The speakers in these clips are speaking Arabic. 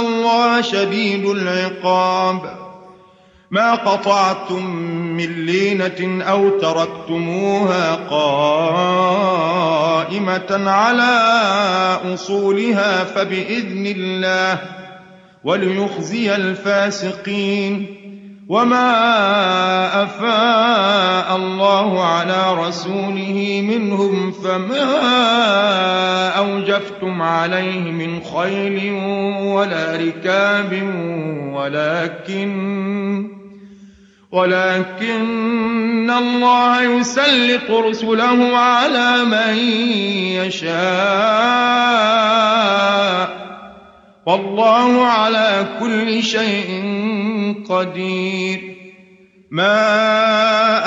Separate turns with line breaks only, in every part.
الله شديد العقاب ما قطعتم من لينة أو تركتموها قائمة على أصولها فبإذن الله وليخزي الفاسقين وما أفاء الله على رسوله منهم فما أوجفتم عليه من خيل ولا ركاب ولكن ولكن الله يسلط رسله على من يشاء. والله على كل شيء قدير. ما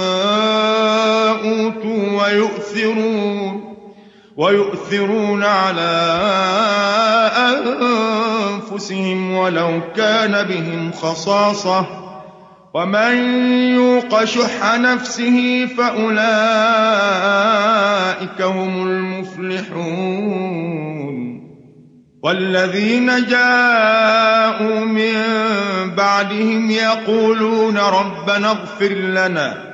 أوتوا ويؤثرون ويؤثرون على أنفسهم ولو كان بهم خصاصة. ومن يوق شح نفسه فأولئك هم المفلحون. والذين جاءوا من بعدهم يقولون ربنا اغفر لنا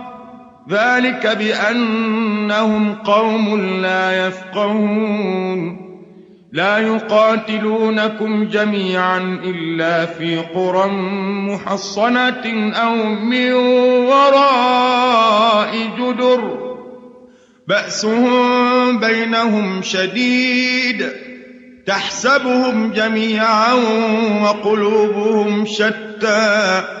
ذلك بأنهم قوم لا يفقهون. لا يقاتلونكم جميعا إلا في قرى محصنة أو من وراء جدر. بأسهم بينهم شديد. تحسبهم جميعا وقلوبهم شتى.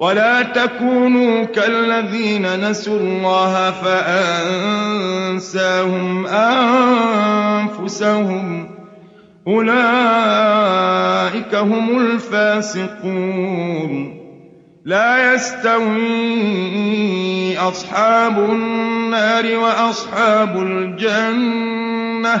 ولا تكونوا كالذين نسوا الله فأنساهم أنفسهم. أولئك هم الفاسقون. لا يستوي أصحاب النار وأصحاب الجنة.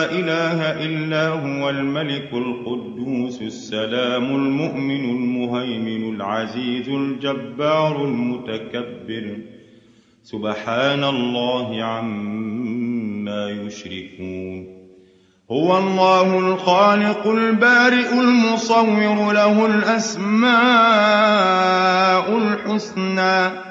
الملك القدوس السلام المؤمن المهيمن العزيز الجبار المتكبر. سبحان الله عما يشركون. هو الله الخالق البارئ المصور له الأسماء الحسنى.